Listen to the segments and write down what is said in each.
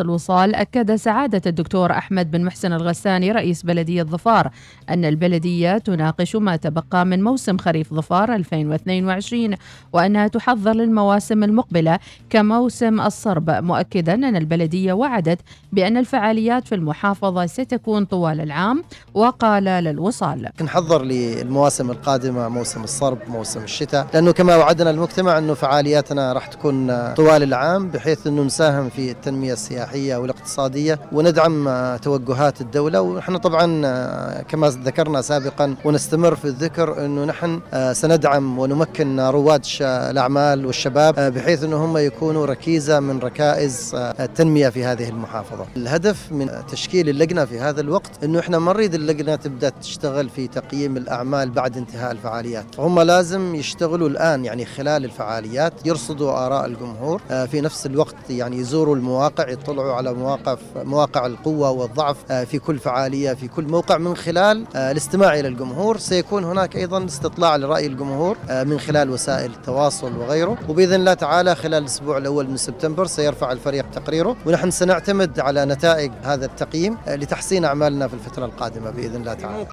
الوصال أكد سعادة الدكتور أحمد بن محسن الغساني رئيس بلدية ظفار أن البلدية تناقش ما تبقى من موسم خريف ظفار 2022 وأنها تحضر للمواسم المقبلة كموسم الصرب مؤكدا أن البلدية وعدت بأن الفعاليات في المحافظة ستكون طوال العام وقال للوصال. نحضر للمواسم القادمة موسم الصرب موسم الشتاء لأنه كما وعدنا المجتمع أنه فعالياتنا راح تكون طوال العام بحيث أنه نساهم في التنمية السياحية والاقتصادية وندعم توجهات الدولة. ونحن طبعا كما ذكرنا سابقا ونستمر في الذكر أنه نحن سندعم ونمكن رواد الأعمال والشباب بحيث أنه هم يكونوا ركيزة من ركائز التنمية في هذه المحافظة. الهدف من تشكيل اللجنة في هذا الوقت أنه إحنا ما نريد اللجنة تبدأ تشتغل في تقييم الأعمال بعد انتهاء الفعاليات. هم لازم يشتغلوا الآن يعني خلال الفعاليات يرصدوا آراء الجمهور في نفس الوقت يعني يزوروا المواقع يطلعوا على مواقف مواقع القوة والضعف في كل فعالية في كل موقع من خلال الاستماع إلى الجمهور. سيكون هناك أيضا استطلاع لرأي الجمهور من خلال وسائل التواصل وغيره. وبإذن الله تعالى خلال الأسبوع الأول من سبتمبر سيرفع الفريق تقريره. ونحن سنعتمد على نتائج هذا التقييم لتحسين أعمالنا في الفترة القادمة بإذن الله تعالى.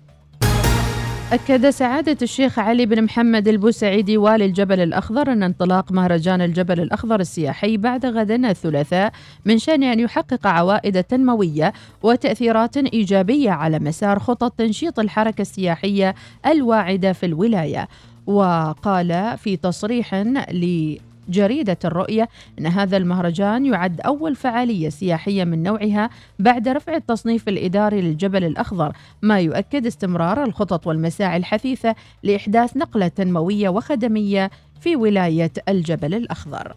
أكد سعادة الشيخ علي بن محمد البوسعيدي والي الجبل الأخضر أن انطلاق مهرجان الجبل الأخضر السياحي بعد غد الثلاثاء من شأن أن يحقق عوائد تنموية وتأثيرات إيجابية على مسار خطط تنشيط الحركة السياحية الواعدة في الولاية. وقال في تصريح ل جريدة الرؤية أن هذا المهرجان يعد أول فعالية سياحية من نوعها بعد رفع التصنيف الإداري للجبل الأخضر ما يؤكد استمرار الخطط والمساعي الحثيثة لإحداث نقلة تنموية وخدمية في ولاية الجبل الأخضر.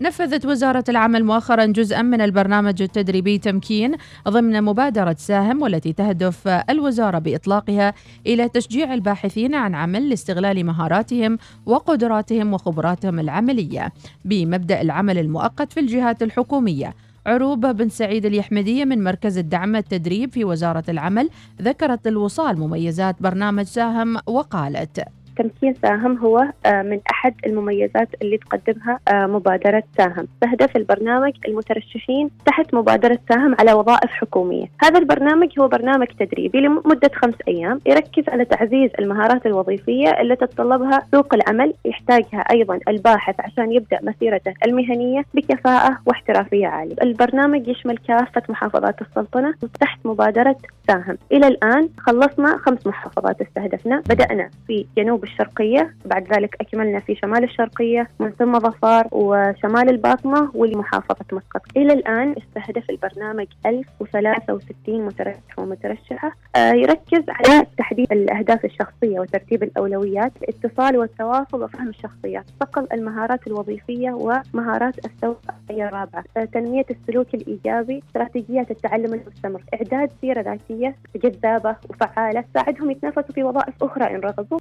نفذت وزارة العمل مؤخرا جزءا من البرنامج التدريبي تمكين ضمن مبادرة ساهم والتي تهدف الوزارة بإطلاقها إلى تشجيع الباحثين عن عمل لاستغلال مهاراتهم وقدراتهم وخبراتهم العملية بمبدأ العمل المؤقت في الجهات الحكومية. عروبة بن سعيد اليحمدية من مركز الدعم التدريب في وزارة العمل ذكرت الوصال مميزات برنامج ساهم وقالت تمكين ساهم هو من أحد المميزات اللي تقدمها مبادرة ساهم. تهدف البرنامج المترشحين تحت مبادرة ساهم على وظائف حكومية. هذا البرنامج هو برنامج تدريبي لمدة خمس أيام يركز على تعزيز المهارات الوظيفية اللي تتطلبها سوق العمل يحتاجها أيضا الباحث عشان يبدأ مسيرته المهنية بكفاءة واحترافية عالية. البرنامج يشمل كافة محافظات السلطنة تحت مبادرة ساهم. إلى الآن خلصنا خمس محافظات استهدفنا بدأنا في جنوب الشرقية بعد ذلك أكملنا في شمال الشرقية من ثم ظفار وشمال الباطنة ولمحافظة مسقط. إلى الآن استهدف البرنامج 1063 مترشح ومترشحة. آه يركز على تحديد الأهداف الشخصية وترتيب الأولويات الاتصال والتواصل وفهم الشخصيات صقل المهارات الوظيفية ومهارات التوعية الرابعة. آه تنمية السلوك الإيجابي استراتيجيات التعلم المستمر إعداد سيرة ذاتية جذابة وفعالة تساعدهم يتنافسوا في وظائف أخرى إن رغبوا.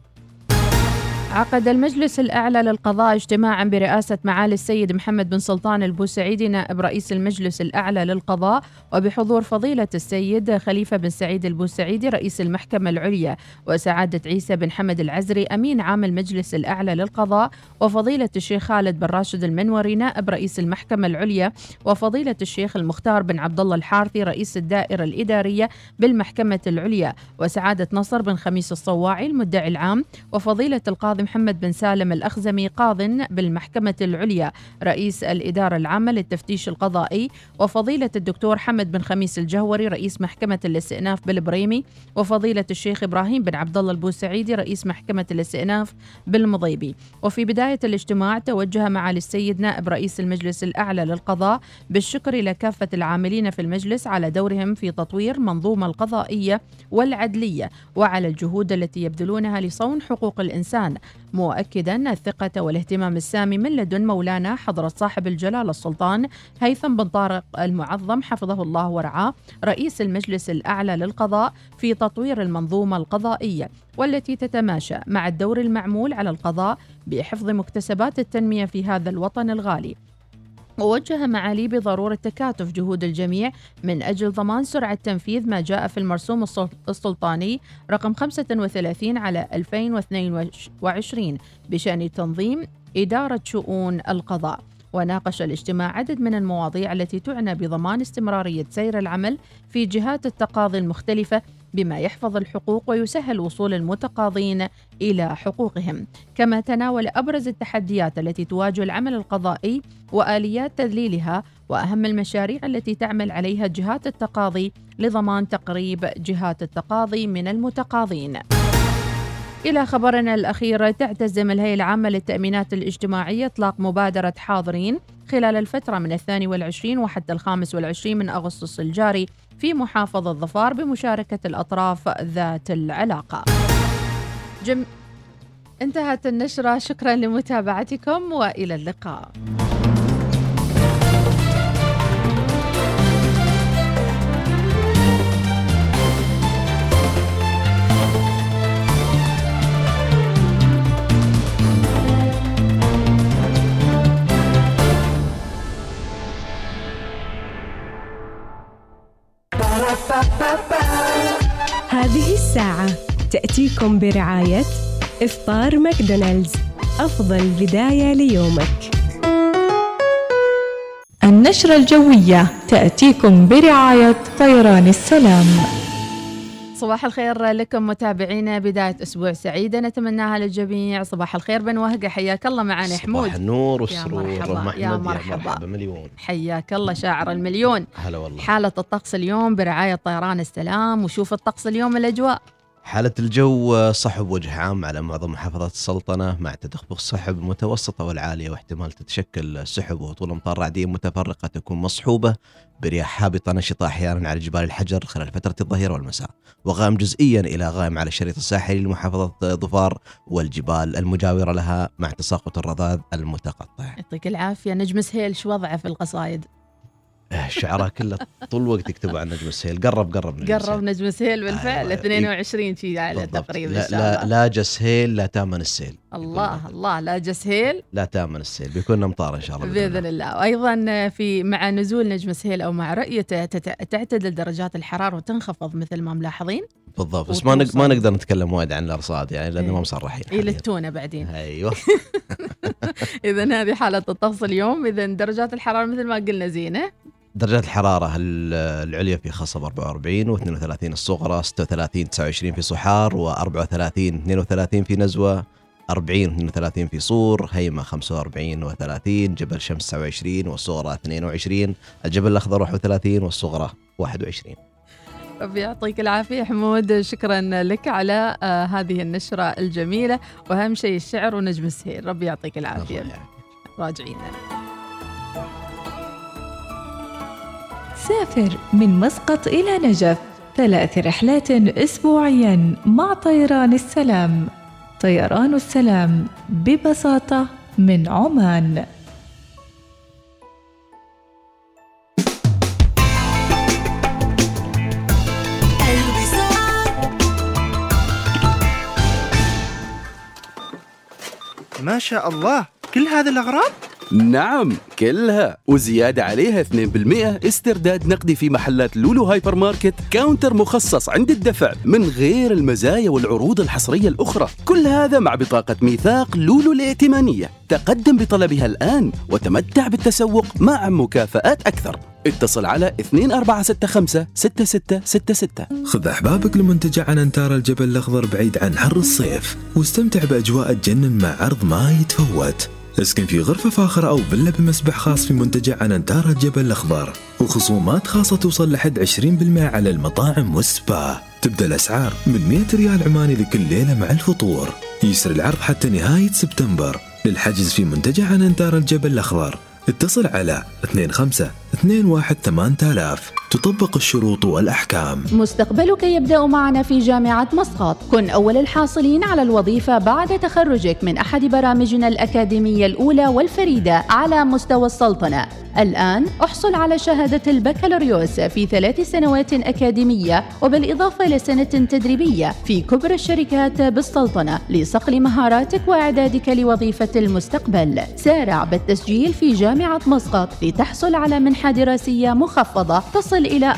عقد المجلس الأعلى للقضاء اجتماعا برئاسة معالي السيد محمد بن سلطان البوسعيدي نائب رئيس المجلس الأعلى للقضاء وبحضور فضيلة السيد خليفة بن سعيد البوسعيدي رئيس المحكمة العليا وسعادة عيسى بن حمد العزري أمين عام المجلس الأعلى للقضاء وفضيلة الشيخ خالد بن راشد المنوري نائب رئيس المحكمة العليا وفضيلة الشيخ المختار بن عبد الله الحارثي رئيس الدائرة الإدارية بالمحكمة العليا وسعادة نصر بن خميس الصواعي المدعي العام وفضيلة القاضي محمد بن سالم الأخزمي قاض بالمحكمة العليا رئيس الإدارة العامة للتفتيش القضائي وفضيلة الدكتور حمد بن خميس الجهوري رئيس محكمة الاستئناف بالبريمي وفضيلة الشيخ إبراهيم بن عبد الله البوسعيدي رئيس محكمة الاستئناف بالمضيبي. وفي بداية الاجتماع توجه معالي السيد نائب رئيس المجلس الأعلى للقضاء بالشكر إلى كافة العاملين في المجلس على دورهم في تطوير منظومة القضائية والعدلية وعلى الجهود التي يبذلونها لصون حقوق الإنسان. مؤكدا الثقة والاهتمام السامي من لدن مولانا حضرة صاحب الجلالة السلطان هيثم بن طارق المعظم حفظه الله ورعاه رئيس المجلس الأعلى للقضاء في تطوير المنظومة القضائية والتي تتماشى مع الدور المعمول على القضاء بحفظ مكتسبات التنمية في هذا الوطن الغالي. ووجه معالي بضرورة تكاتف جهود الجميع من أجل ضمان سرعة تنفيذ ما جاء في المرسوم السلطاني رقم 35 على 2022 بشأن تنظيم إدارة شؤون القضاء. وناقش الاجتماع عدد من المواضيع التي تعنى بضمان استمرارية سير العمل في جهات التقاضي المختلفة بما يحفظ الحقوق ويسهل وصول المتقاضين إلى حقوقهم، كما تناول أبرز التحديات التي تواجه العمل القضائي وآليات تذليلها وأهم المشاريع التي تعمل عليها جهات التقاضي لضمان تقريب جهات التقاضي من المتقاضين. إلى خبرنا الأخير تعتزم الهيئة العامة للتأمينات الاجتماعية إطلاق مبادرة حاضرين خلال الفترة من الثاني والعشرين وحتى الخامس والعشرين من أغسطس الجاري في محافظة ظفار بمشاركة الأطراف ذات العلاقة. جم... انتهت النشرة. شكرا لمتابعتكم وإلى اللقاء. هذه الساعة تأتيكم برعاية إفطار ماكدونالدز. أفضل بداية ليومك. النشرة الجوية تأتيكم برعاية طيران السلام. صباح الخير لكم متابعينا. بداية أسبوع سعيدة نتمناها للجميع. صباح الخير بن وهقة حياك الله معنا حمود. صباح النور والسرور يا مرحبا يا مرحبا, مرحبا. مليون. حياك الله شاعر المليون. هلا والله. حالة الطقس اليوم برعاية طيران السلام وشوف الطقس اليوم الأجواء. حالة الجو صحب وجه عام على معظم محافظات السلطنة مع تدفق سحب متوسطة والعالية واحتمال تتشكل سحب وهطول أمطار رعدية متفرقة تكون مصحوبة برياح هابطة نشطة أحيانا على جبال الحجر خلال فترة الظهيرة والمساء. وغائم جزئيا إلى غائم على الشريط الساحلي لمحافظة ظفار والجبال المجاورة لها مع تساقط الرذاذ المتقطع. يعطيك العافية. نجم سهيل شو وضعه في القصايد؟ شعرها كله طول الوقت يكتبوا عن نجم السهيل. قرب قرب نجم قرب نجم السهيل بالفعل أيوة. 22 شي على تقريبا لا, لا, لا جسهيل لا تامن السيل الله الله لا جسهيل لا تامن السيل بيكون امطار إن شاء الله بإذن الله. وأيضا في مع نزول نجم السهيل أو مع رؤيته تعتدل درجات الحرارة وتنخفض مثل ما ملاحظين. بالضبط. بس ما ما نقدر نتكلم وايد عن الأرصاد يعني لأنه ما مصرحين اي للتونه بعدين. أيوه. اذا هذه حالة الطقس اليوم. اذا درجات الحرارة مثل ما قلنا زينة. درجات الحرارة العليا في خصب 44 و32 الصغرى 36 29 في صحار و34 32 في نزوة 40 32 في صور هيمة 45 و30 جبل شمس 29 والصغرى 22 الجبل الأخضر 31 والصغرى 21 ربي يعطيك العافية حمود شكرا لك على آه هذه النشرة الجميلة وأهم شيء الشعر ونجم السهيل. ربي يعطيك العافية. راجعين. سافر من مسقط إلى نجف ثلاث رحلات أسبوعيا مع طيران السلام طيران السلام ببساطة من عمان ما شاء الله كل هذه الأغراض؟ نعم كلها. وزيادة عليها 2% استرداد نقدي في محلات لولو هايبر ماركت counter مخصص عند الدفع من غير المزايا والعروض الحصرية الأخرى. كل هذا مع بطاقة ميثاق لولو الائتمانية. تقدم بطلبها الآن وتمتع بالتسوق مع مكافآت أكثر. اتصل على 2465 6666 خذ أحبابك لمنتجع أنانتارا الجبل الأخضر بعيد عن حر الصيف واستمتع بأجواء تجنن مع عرض ما يتفوت اسكن في غرفة فاخرة أو فيلا بمسبح خاص في منتجع عنتار الجبل الأخضر. وخصومات خاصة توصل لحد 20% على المطاعم والسبا. تبدأ الأسعار من 100 ريال عماني لكل ليلة مع الفطور. يسر العرض حتى نهاية سبتمبر. للحجز في منتجع عنتار الجبل الأخضر. اتصل على 25 21 8000 تطبق الشروط والأحكام. مستقبلك يبدأ معنا في جامعة مسقط. كن أول الحاصلين على الوظيفة بعد تخرجك من أحد برامجنا الأكاديمية الأولى والفريدة على مستوى السلطنة. الآن أحصل على شهادة البكالوريوس في ثلاث سنوات أكاديمية وبالإضافة لسنة تدريبية في كبرى الشركات بالسلطنة لصقل مهاراتك وإعدادك لوظيفة المستقبل. سارع بالتسجيل في جامعة مسقط لتحصل على منحة دراسية مخفضة تصل إلى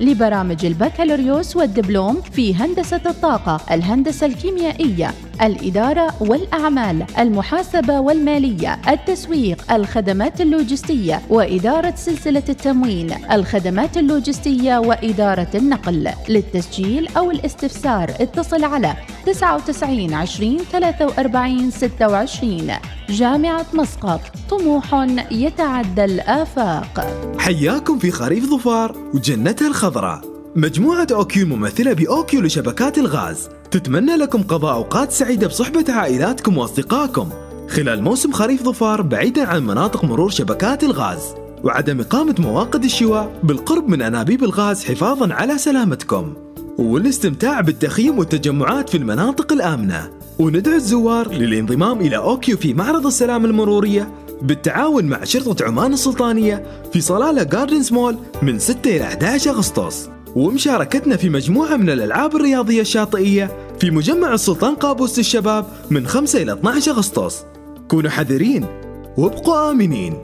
40% لبرامج البكالوريوس والدبلوم في هندسة الطاقة الهندسة الكيميائية الإدارة والأعمال المحاسبة والمالية التسويق الخدمات اللوجستية وإدارة سلسلة التموين الخدمات اللوجستية وإدارة النقل. للتسجيل أو الاستفسار اتصل على 99 20 43 26 جامعة مسقط طموح يتعدى الآفاق. حياكم في خريف ظفار وجنتها الخضراء مجموعة OQ ممثلة ب OQ لشبكات الغاز. تتمنى لكم قضاء أوقات سعيدة بصحبة عائلاتكم وأصدقائكم. خلال موسم خريف ظفار بعيدا عن مناطق مرور شبكات الغاز وعدم إقامة مواقد الشواء بالقرب من أنابيب الغاز حفاظا على سلامتكم والاستمتاع بالتخييم والتجمعات في المناطق الآمنة وندعو الزوار للانضمام إلى OQ في معرض السلامة المرورية بالتعاون مع شرطة عمان السلطانية في صلالة جاردنز مول من 6 إلى 11 أغسطس ومشاركتنا في مجموعة من الألعاب الرياضية الشاطئية في مجمع السلطان قابوس للشباب من 5 إلى 12 أغسطس كونوا حذرين وابقوا آمنين.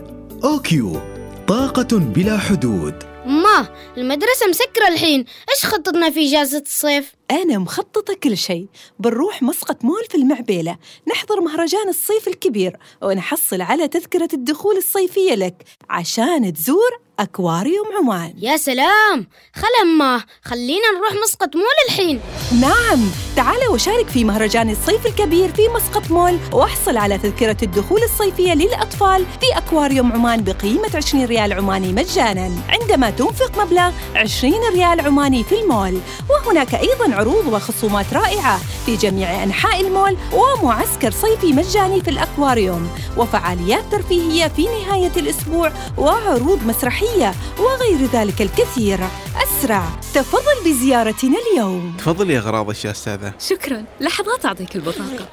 OQ طاقة بلا حدود. ما المدرسة مسكرة الحين. إيش خطتنا في إجازة الصيف؟ أنا مخططة كل شيء. بنروح مسقط مول في المعبيلة. نحضر مهرجان الصيف الكبير. ونحصل على تذكرة الدخول الصيفية لك. عشان تزور أكواريوم عمان. يا سلام! خل أما خلينا نروح مسقط مول الحين. نعم! تعال وشارك في مهرجان الصيف الكبير في مسقط مول. واحصل على تذكرة الدخول الصيفية للأطفال في أكواريوم عمان بقيمة 20 ريال عماني مجانا. عندما تنفق مبلغ 20 ريال عماني في المول. وهناك أيضا عروض وخصومات رائعة في جميع أنحاء المول ومعسكر صيفي مجاني في الأكواريوم وفعاليات ترفيهية في نهاية الأسبوع وعروض مسرحية وغير ذلك الكثير. أسرع تفضل بزيارتنا اليوم. تفضل يا غراض يا أستاذة. شكرا. لحظات أعطيك البطاقة.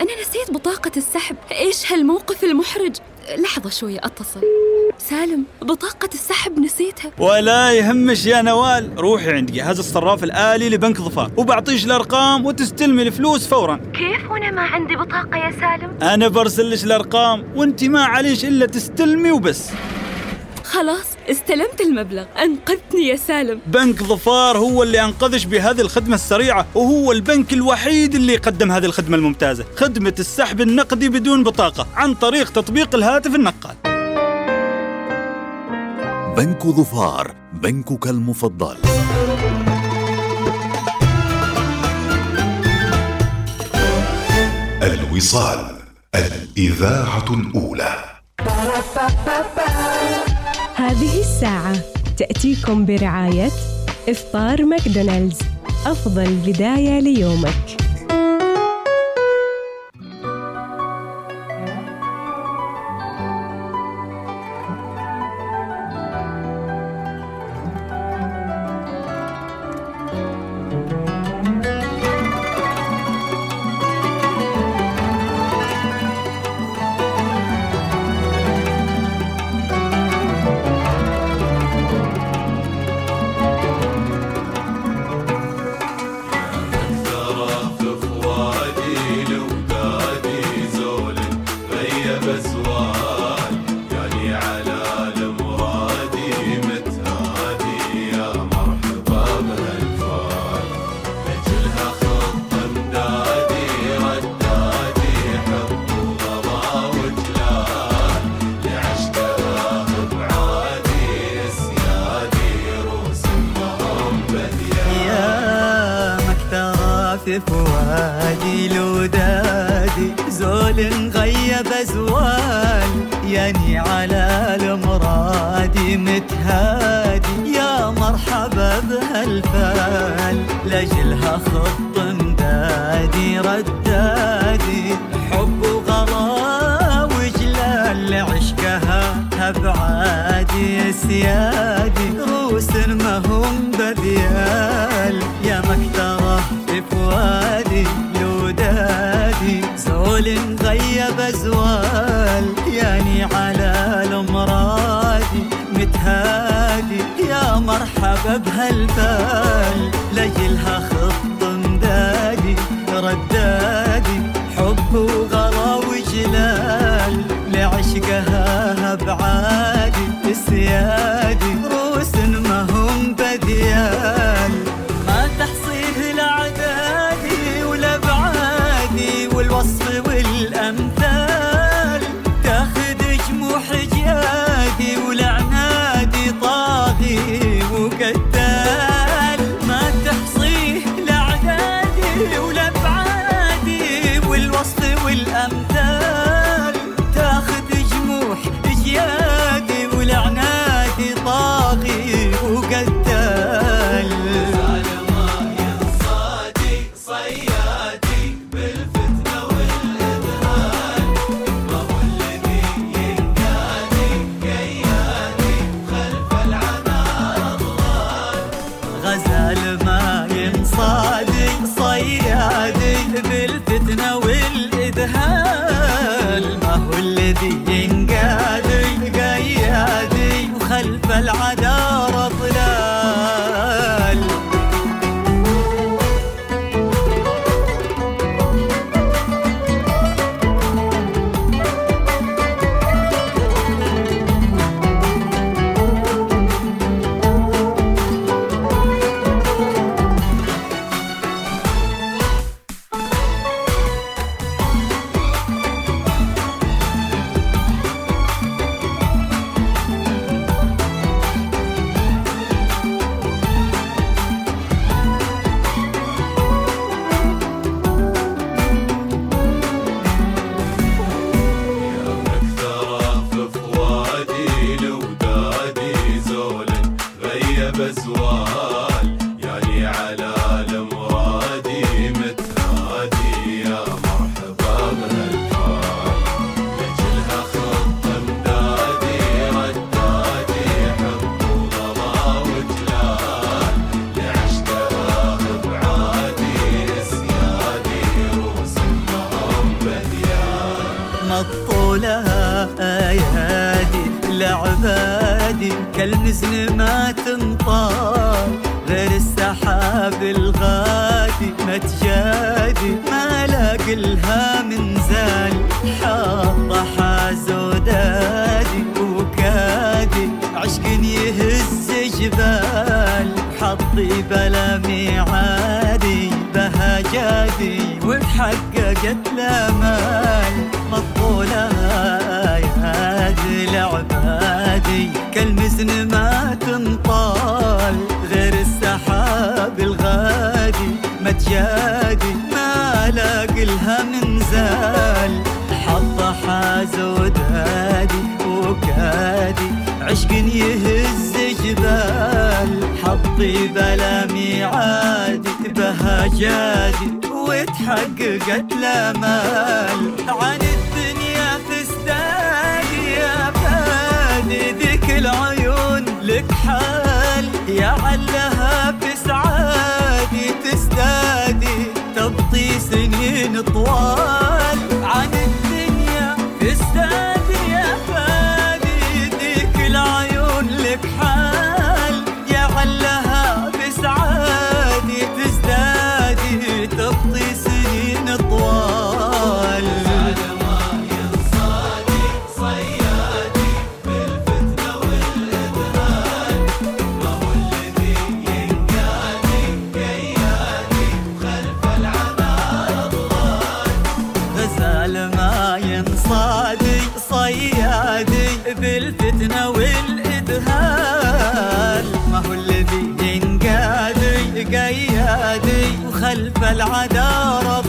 أنا نسيت بطاقة السحب. إيش هالموقف المحرج؟ لحظة شوية أتصل. سالم بطاقة السحب نسيتها. ولا يهمش يا نوال. روحي عند جهاز الصراف الآلي لبنك ظفار. وبعطيش الأرقام وتستلمي الفلوس فورا. كيف وأنا ما عندي بطاقة يا سالم؟ أنا برسلش الأرقام وأنت ما عليش إلا تستلمي وبس. خلاص استلمت المبلغ. أنقذتني يا سالم. بنك ظفار هو اللي أنقذش بهذه الخدمة السريعة وهو البنك الوحيد اللي يقدم هذه الخدمة الممتازة. خدمة السحب النقدي بدون بطاقة عن طريق تطبيق الهاتف النقال. بنك ظفار بنكك المفضل. الوصال الإذاعة الأولى. هذه الساعة تأتيكم برعاية إفطار ماكدونالدز. أفضل بداية ليومك. مطولها ايادي لعبادي كالمزن ما تنطال غير السحاب الغادي ما تجادي. ما لاقي لها من زال. حاطة حازودادي وكادي. عشق يهز جبال. حظي بلا ميعادي بهجادي وتحققت الامال مطولها لعبادي كالمزن ما تنطال غير السحاب الغادي ما تجادي ما لاقي لها من زال. حظ حاز ودادي وكادي عشق يهز جبال. حظي بلا ميعادي بهجادي وتحققت الامال عن لك حال يا علها بسعادي تزدادي تبطي سنين طوال. قيادي وخلف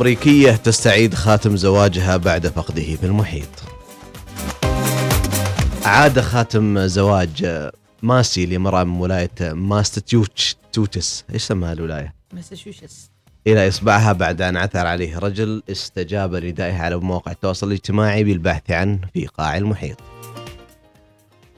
أمريكية تستعيد خاتم زواجها بعد فقده في المحيط. عاد خاتم زواج ماسي لامرأة من ولاية ماستيوتس إيش سماها الولاية؟ ماساتشوستس إلى إصبعها بعد أن عثر عليه رجل استجاب لندائه على مواقع التواصل الاجتماعي بالبحث عنه في قاع المحيط.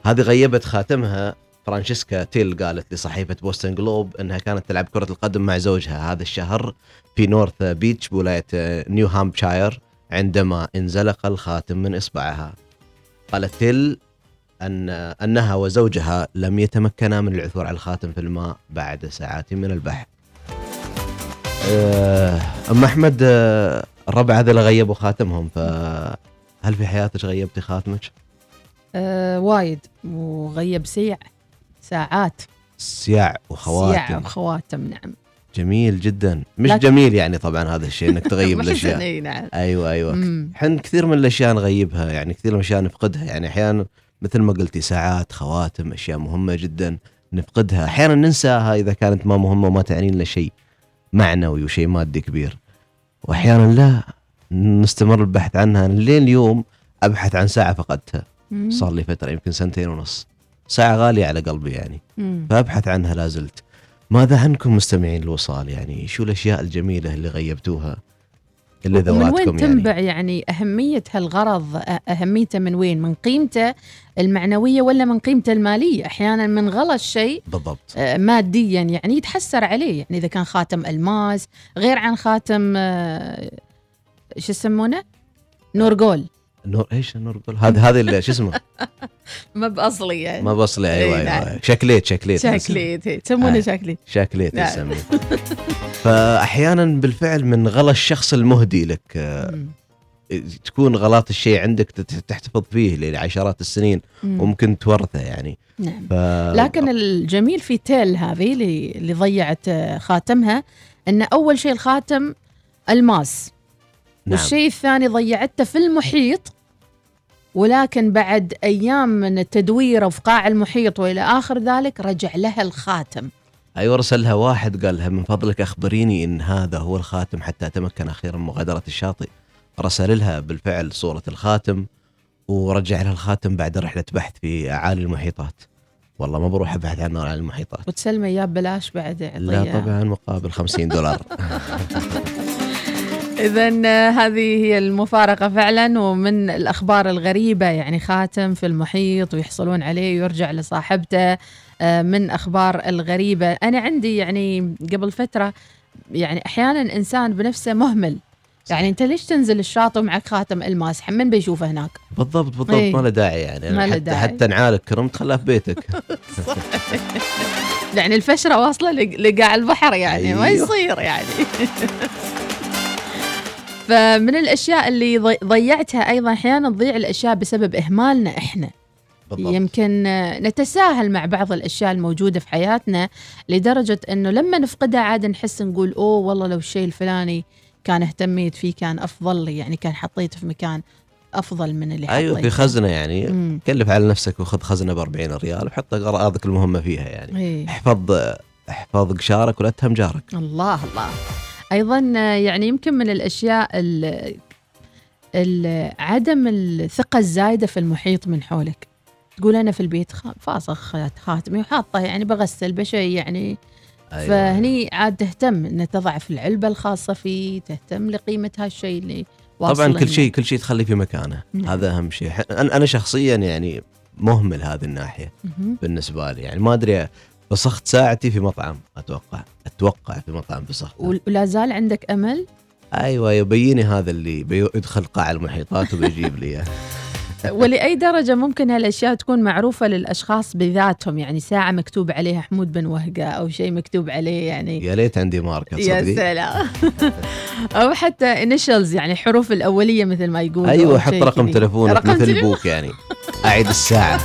هذه غيبت خاتمها فرانشيسكا تيل قالت لصحيفة بوستن جلوب أنها كانت تلعب كرة القدم مع زوجها. هذا الشهر في نورث بيتش بولاية نيو هامبشاير عندما انزلق الخاتم من إصبعها. قالت تيل أن أنها وزوجها لم يتمكنا من العثور على الخاتم في الماء بعد ساعات من البحث. آه، أم أحمد الربع اللي غيبوا خاتمهم فهل في حياتك غيبتي خاتمك؟ آه وايد وغيب سيع. ساعات. سياع وخواتم. سيع وخواتم نعم. جميل جدا. مش لكن- جميل يعني طبعا هذا الشيء إنك تغيب الأشياء. نعم. أيوه أيوه. إحنا كثير من الأشياء نغيبها يعني كثير من الأشياء نفقدها. يعني أحيانا مثل ما قلتي ساعات خواتم أشياء مهمة جدا نفقدها. أحيانا ننساها إذا كانت ما مهمة وما تعني لنا شيء معنوي وشيء مادي كبير. واحيانا لا نستمر البحث عنها. لين اليوم أبحث عن ساعة فقدتها. صار لي فترة يمكن سنتين ونص. ساعة غالية على قلبي يعني. مم. فأبحث عنها لا زلت. ماذا عنكم مستمعين الوصال يعني؟ شو الأشياء الجميلة اللي غيبتوها؟ اللي ذواتكم وين يعني. تنبع يعني أهمية هالغرض؟ أهميته من وين؟ من قيمته المعنوية ولا من قيمته المالية؟ أحيانا من غلط شيء بالضبط. ماديا يعني يتحسر عليه. يعني إذا كان خاتم ألماس غير عن خاتم شو يسمونه؟ نورجول نور إيش النور يقول هذا هذا شو اسمه؟ ما بأصلي يعني. ما بصلي أيوه أيوه نعم. شكليت شكليت شكليت هي، يسمونه آه. شكليت شكليت نعم. يسميه فأحيانا بالفعل من غلا الشخص المهدي لك آه، تكون غلط الشيء عندك تحتفظ فيه لعشرات السنين مم. وممكن تورثه يعني. نعم. ف... لكن الجميل في تيل هذه اللي, اللي ضيعت آه، خاتمها إن أول شيء الخاتم الماس. نعم. والشيء الثاني ضيعته في المحيط ولكن بعد أيام من التدوير في قاع المحيط وإلى آخر ذلك رجع لها الخاتم. أيوه رسلها واحد قال لها من فضلك أخبريني إن هذا هو الخاتم حتى أتمكن أخيرا من مغادرة الشاطئ. رسل لها بالفعل صورة الخاتم ورجع لها الخاتم بعد رحلة بحث في أعالي المحيطات. والله ما بروح أبحث عنه على المحيطات. وتسلمه اياه ببلاش بعد لا طبعا مقابل 50 دولار. إذا هذه هي المفارقة فعلا ومن الأخبار الغريبة يعني خاتم في المحيط ويحصلون عليه ويرجع لصاحبته آه، من أخبار الغريبة. أنا عندي يعني قبل فترة يعني أحيانا إنسان بنفسه مهمل. يعني أنت ليش تنزل الشاطئ ومعك خاتم ألماس؟ من بيشوفه هناك؟ بالضبط بالضبط. إيه. ما له داعي يعني. ما له حتى داعي. حتى نعالك كرمت خلاه في بيتك. يعني الفشرة واصلة لق- لقاع البحر يعني ما أيوه. يصير يعني. فمن الأشياء اللي ضي- ضيعتها أيضا أحيانا تضيع الأشياء بسبب إهمالنا إحنا بالضبط. يمكن آه، نتساهل مع بعض الأشياء الموجودة في حياتنا لدرجة إنه لما نفقدها عاد نحس نقول أوه والله لو الشيء الفلاني كان اهتميت فيه كان أفضل لي يعني كان حطيته في مكان أفضل من اللي أيوه في. خزنة يعني مم. كلف على نفسك وخذ خزنة ب 40 ريال وحط أغراضك المهمة فيها يعني إيه. احفظ احفظ جارك ولا تهم جارك الله الله أيضا يعني يمكن من الأشياء ال- عدم الثقة الزايدة في المحيط من حولك تقول أنا في البيت فاصخ خاتمي وحاطه يعني بغسل بشيء يعني أيوة. فهني عاد تهتم ان تضع في العلبة الخاصة فيه تهتم لقيمة هالشيء اللي طبعا كل. شيء كل شيء تخليه في مكانه نعم. هذا أهم شيء أنا شخصيا يعني مهمل هذه الناحية. بالنسبة لي يعني ما أدري فسخت ساعتي في مطعم أتوقع أتوقع في مطعم فسخت ولا زال عندك أمل؟ أيوه يبيني هذا اللي بي- يدخل قاع المحيطات وبيجيب لي. إياه. ولأي درجة ممكن هالأشياء تكون معروفة للأشخاص بذاتهم؟ يعني ساعة مكتوب عليها حمود بن وهقة أو شيء مكتوب عليه يعني. يا ليت عندي ماركه يا تصدقي سلام. أو حتى initials يعني حروف الأولية مثل ما يقولوا أيوه حط رقم. تليفونك مثل. أبوك يعني. أعيد الساعة.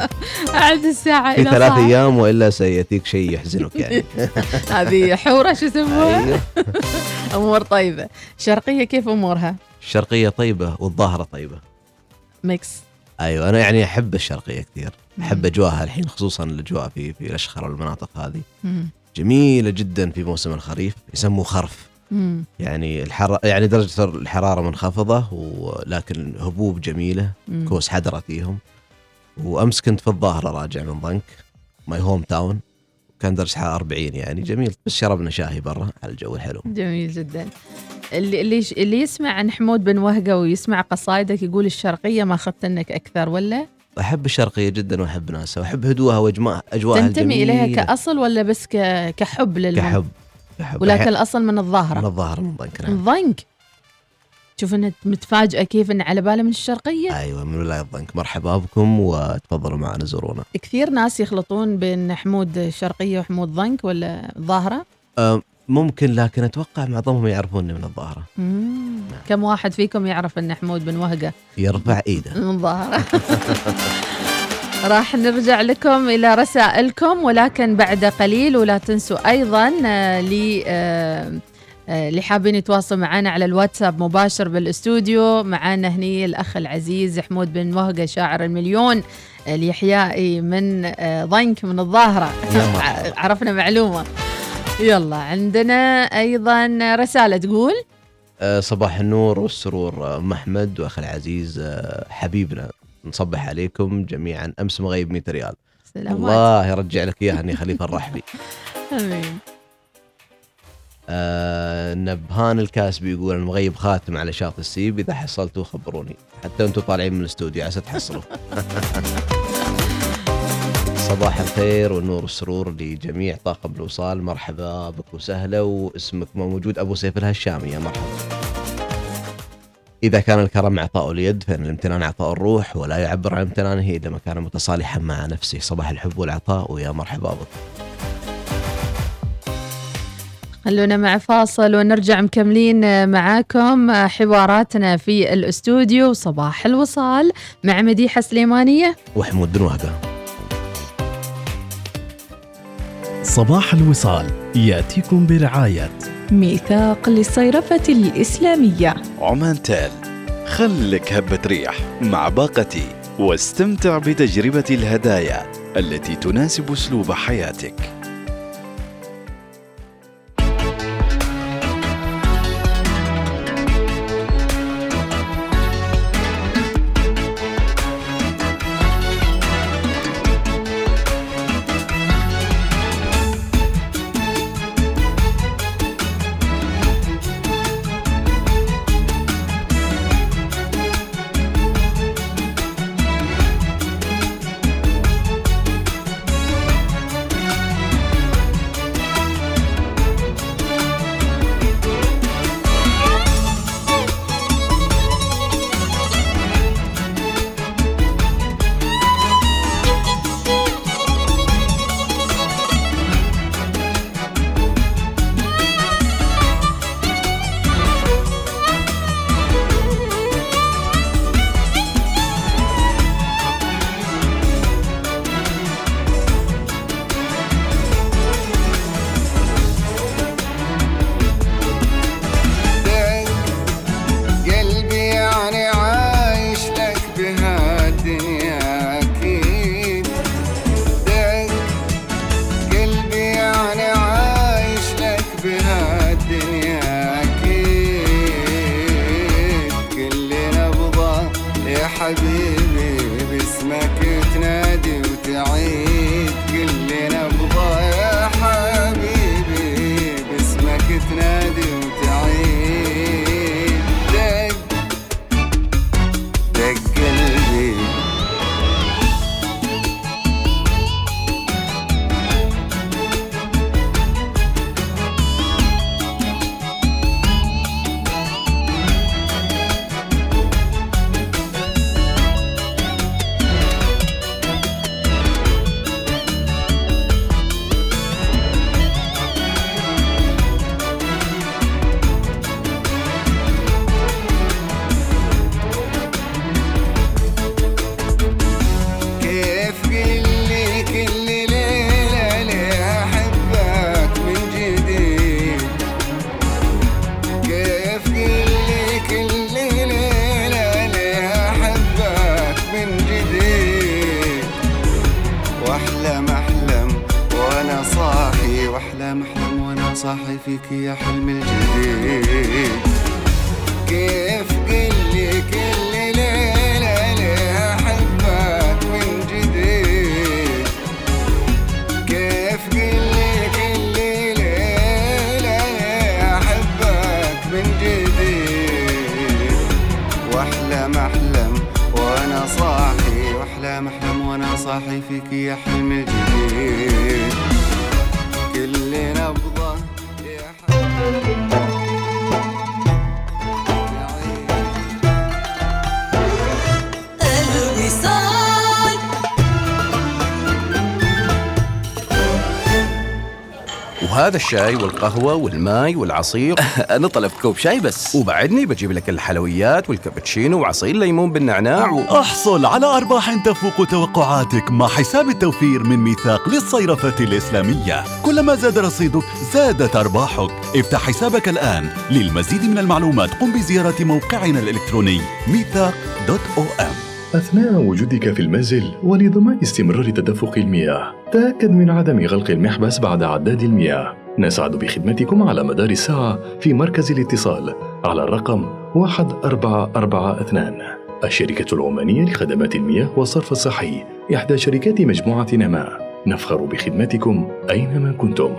أعد الساعة في ثلاث. أيام وإلا سيأتيك شيء يحزنك يعني. هذه حورة شو يسموها؟ أيوه. أمور طيبة. شرقية كيف أمورها؟ الشرقية طيبة والظاهرة طيبة. mix. أيوه أنا يعني أحب الشرقية كثير. أحب أجواءها الحين خصوصا الأجواء في في الأشخر والمناطق هذه. جميلة جدا في موسم الخريف يسموه خرف. مم. يعني الحر يعني درجة الحرارة منخفضة ولكن هبوب جميلة مم. كوس حدرة فيهم وأمس كنت في الظاهرة راجع من ضنك my home town كان درجة حرارة 40 يعني جميل بس شربنا شاهي برا على الجو الحلو جميل جدا اللي اللي اللي يسمع عن حمود بن وهقة ويسمع قصايدك يقول الشرقية ما أخذت انك أكثر ولا أحب الشرقية جدا وأحب ناسها وأحب هدوءها واجواءها أجواءها تنتمي إليها. كأصل ولا بس. كحب للمن... كحب كحب ولكن الأصل من الظاهرة. من الظاهرة من ضنك نعم. من ضنك شوف انها متفاجئة كيف ان على باله من الشرقية. أيوه من ولاية ضنك مرحبا بكم وتفضلوا معنا زورونا. كثير ناس يخلطون بين حمود الشرقية وحمود ضنك ولا ظاهرة؟ أه ممكن لكن أتوقع معظمهم يعرفوني من الظاهرة. كم واحد فيكم يعرف إن حمود بن وهقة يرفع إيده. من ظاهرة راح نرجع لكم إلى رسائلكم ولكن بعد قليل ولا تنسوا أيضا آه، لي آه، آه، اللي حابين يتواصلوا معنا على الواتساب مباشر بالأستوديو معنا هني الأخ العزيز حمود بن وهقة شاعر المليون اليحيائي من ضنك من الظاهرة. عرفنا معلومة. يلا عندنا أيضا رسالة تقول؟ صباح النور والسرور أم أحمد واخي العزيز حبيبنا. نصبح عليكم جميعا. أمس مغيب 100 ريال. سلامات الله يرجع لك إياها إني خليفة الرحبي. آمين. آه نبهان الكاسبي يقول أنا مغيب خاتم على شاطئ السيب إذا حصلتوا خبروني. حتى أنتم طالعين من الاستوديو عسى تحصلوا. صباح الخير والنور والسرور لجميع طاقم الوصال. مرحبا بك وسهلا واسمك ما موجود. أبو سيف الهشامي يا مرحبا. إذا كان الكرم عطاء اليد فإن الامتنان عطاء الروح ولا يعبر عن امتنانه إذا ما كان متصالحا مع نفسه. صباح الحب والعطاء ويا مرحبا بك خلونا مع فاصل ونرجع مكملين معاكم حواراتنا في الأستوديو. صباح الوصال مع مديحة سليمانية. وحمود بن صباح الوصال يأتيكم برعاية ميثاق للصيرفة الإسلامية. عمان تال خلك هبة ريح مع باقتي واستمتع بتجربة الهدايا التي تناسب أسلوب حياتك. me. وهذا الشاي والقهوة والماي والعصير. أنا طلبت كوب شاي بس. وبعدني بجيب لك الحلويات والكابتشينو وعصير ليمون بالنعناع و... أحصل على أرباح تفوق توقعاتك مع حساب التوفير من ميثاق للصيرفة الإسلامية. كلما زاد رصيدك زادت أرباحك. افتح حسابك الآن. للمزيد من المعلومات قم بزيارة موقعنا الإلكتروني ميثاق دوت أو إم. أثناء وجودك في المنزل ولضمان استمرار تدفق المياه تأكد من عدم غلق المحبس بعد عداد المياه. نسعد بخدمتكم على مدار الساعة في مركز الاتصال على الرقم 1442 الشركة العمانية لخدمات المياه والصرف الصحي إحدى شركات مجموعة نماء نفخر بخدمتكم أينما كنتم.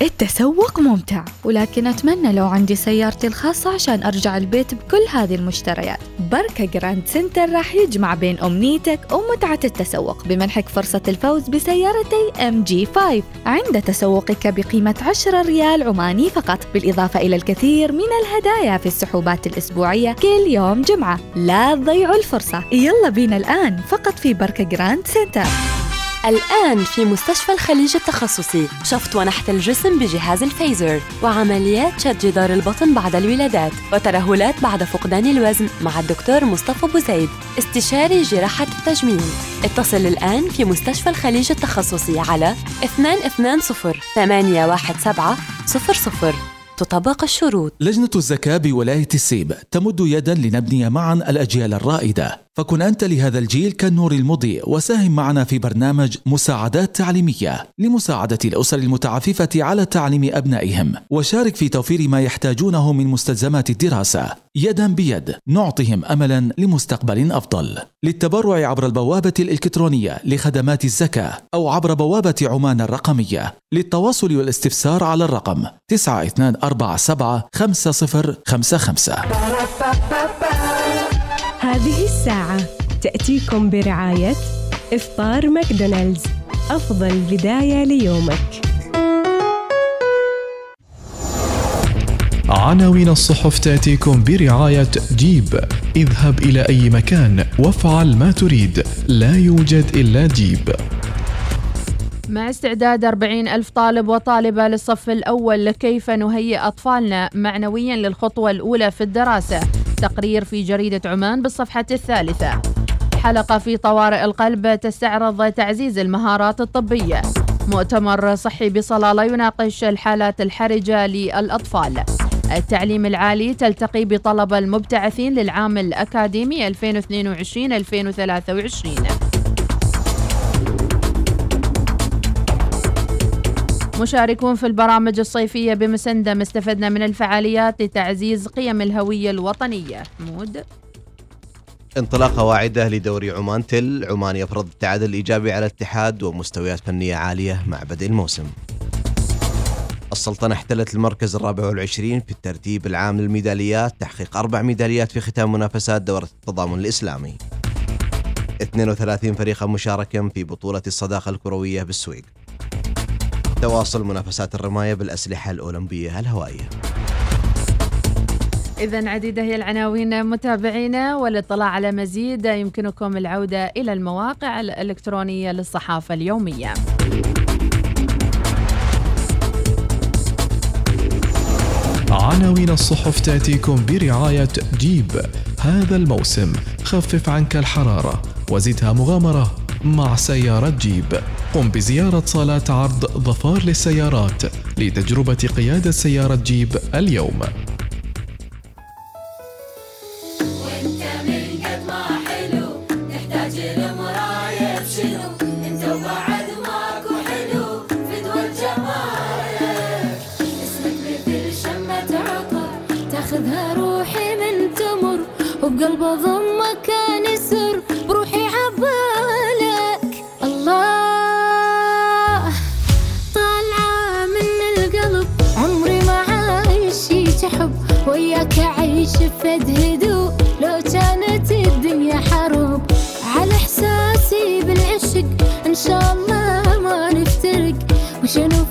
التسوق ممتع ولكن أتمنى لو عندي سيارتي الخاصة عشان أرجع البيت بكل هذه المشتريات. بركة جراند سنتر راح يجمع بين أمنيتك ومتعة التسوق بمنحك فرصة الفوز بسيارتي MG 5 عند تسوقك بقيمة 10 ريال عماني فقط بالإضافة إلى الكثير من الهدايا في السحوبات الأسبوعية كل يوم جمعة. لا تضيعوا الفرصة. يلا بينا الآن فقط في بركة جراند سنتر الآن في مستشفى الخليج التخصصي شفط ونحت الجسم بجهاز الفيزر وعمليات شد جدار البطن بعد الولادات وترهلات بعد فقدان الوزن مع الدكتور مصطفى بوزيد استشاري جراحة التجميل. اتصل الآن في مستشفى الخليج التخصصي على 220 817 00 تطبق الشروط. لجنة الزكاة بولاية السيب تمد يدا لنبني معا الأجيال الرائدة. فكن أنت لهذا الجيل كالنور المضيء وساهم معنا في برنامج مساعدات تعليمية لمساعدة الأسر المتعففة على تعليم أبنائهم. وشارك في توفير ما يحتاجونه من مستلزمات الدراسة. يدا بيد نعطهم أملا لمستقبل أفضل. للتبرع عبر البوابة الإلكترونية لخدمات الزكاة أو عبر بوابة عمان الرقمية. للتواصل والاستفسار على الرقم 9247 5055 هذه الساعة تأتيكم برعاية إفطار ماكدونالدز. أفضل بداية ليومك. عناوين الصحف تأتيكم برعاية جيب. اذهب إلى أي مكان وافعل ما تريد. لا يوجد إلا جيب. مع استعداد 40 ألف طالب وطالبة للصف الأول كيف نهيئ أطفالنا معنويا للخطوة الأولى في الدراسة؟ تقرير في جريدة عمان بالصفحة الثالثة. حلقة في طوارئ القلب تستعرض تعزيز المهارات الطبية. مؤتمر صحي بصلالة يناقش الحالات الحرجة للأطفال. التعليم العالي تلتقي بطلبة المبتعثين للعام الأكاديمي 2022-2023 مشاركون في البرامج الصيفية بمسندم استفدنا من الفعاليات لتعزيز قيم الهوية الوطنية. مود. انطلاقة واعدة لدوري عمان تل. عمان يفرض التعادل الإيجابي على الاتحاد ومستويات فنية عالية مع بدء الموسم. السلطنة احتلت المركز الرابع والعشرين في الترتيب العام للميداليات تحقيق أربع ميداليات في ختام منافسات دورة التضامن الإسلامي. 32 فريقا مشاركا في بطولة الصداقة الكروية بالسويق. تواصل منافسات الرماية بالأسلحة الأولمبية الهوائية. إذا عديدة هي العناوين متابعينا والإطلاع على مزيد يمكنكم العودة إلى المواقع الإلكترونية للصحافة اليومية. عناوين الصحف تأتيكم برعاية جيب. هذا الموسم خفف عنك الحرارة وزدها مغامرة مع سيارة جيب. قم بزيارة صالات عرض ظفار للسيارات لتجربة قيادة سيارة جيب اليوم. فد هدوء لو كانت الدنيا حروب. على إحساسي بالعشق إن شاء الله ما نفترق. وشنو